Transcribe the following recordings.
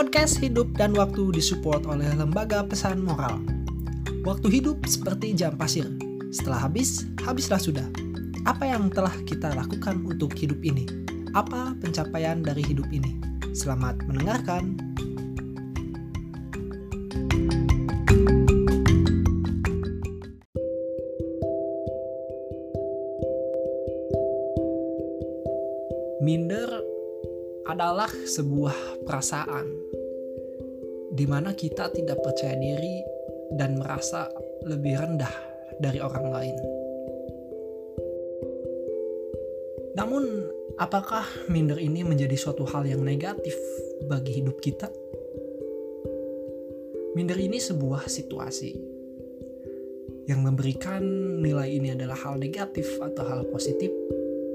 Podcast Hidup dan Waktu disupport oleh Lembaga Pesan Moral. Waktu hidup seperti jam pasir. Setelah habis, habislah sudah. Apa yang telah kita lakukan untuk hidup ini? Apa pencapaian dari hidup ini? Selamat mendengarkan. Minder adalah sebuah perasaan di mana kita tidak percaya diri dan merasa lebih rendah dari orang lain. Namun, apakah minder ini menjadi suatu hal yang negatif bagi hidup kita? Minder ini sebuah situasi yang memberikan nilai ini adalah hal negatif atau hal positif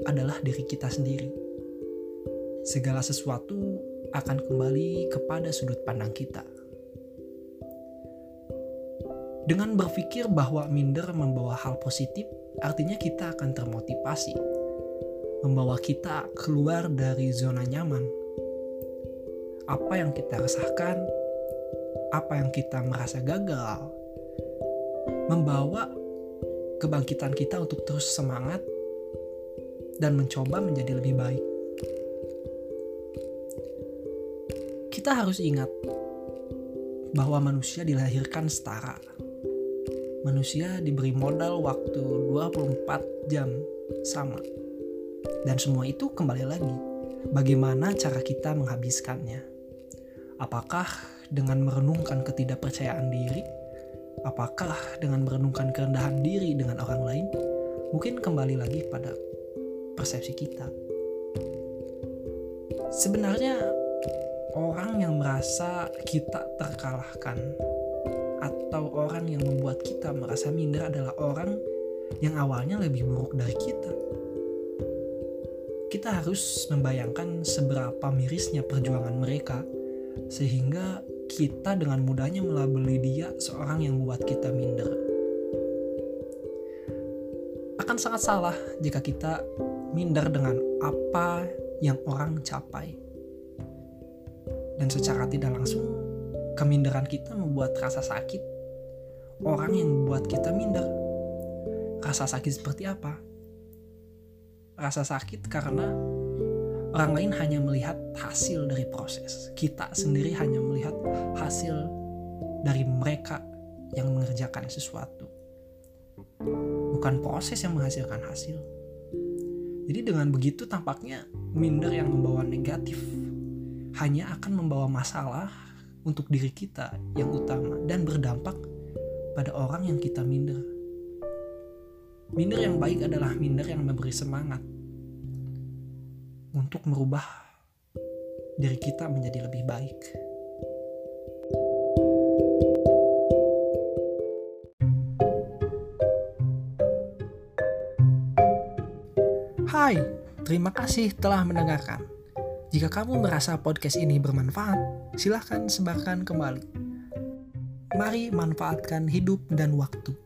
adalah diri kita sendiri segala sesuatu akan kembali kepada sudut pandang kita. Dengan berpikir bahwa minder membawa hal positif, artinya kita akan termotivasi, membawa kita keluar dari zona nyaman. Apa yang kita resahkan, apa yang kita merasa gagal, membawa kebangkitan kita untuk terus semangat dan mencoba menjadi lebih baik. Kita harus ingat bahwa manusia dilahirkan setara. Manusia diberi modal waktu 24 jam sama. Dan semua itu kembali lagi, bagaimana cara kita menghabiskannya. Apakah dengan merenungkan ketidakpercayaan diri? Apakah dengan merenungkan kerendahan diri dengan orang lain? Mungkin kembali lagi pada persepsi kita. Sebenarnya orang yang merasa kita terkalahkan atau orang yang membuat kita merasa minder adalah orang yang awalnya lebih buruk dari kita. Kita harus membayangkan seberapa mirisnya perjuangan mereka sehingga kita dengan mudahnya melabeli dia seorang yang membuat kita minder. Akan sangat salah jika kita minder dengan apa yang orang capai dan secara tidak langsung keminderan kita membuat rasa sakit. Orang yang membuat kita minder. Rasa sakit seperti apa? Rasa sakit karena orang lain hanya melihat hasil dari proses. Kita sendiri hanya melihat hasil dari mereka yang mengerjakan sesuatu. Bukan proses yang menghasilkan hasil. Jadi dengan begitu tampaknya minder yang membawa negatif hanya akan membawa masalah untuk diri kita yang utama dan berdampak pada orang yang kita minder. Minder yang baik adalah minder yang memberi semangat untuk merubah diri kita menjadi lebih baik. Hai, terima kasih telah mendengarkan. Jika kamu merasa podcast ini bermanfaat, silahkan sebarkan kembali. Mari manfaatkan hidup dan waktu.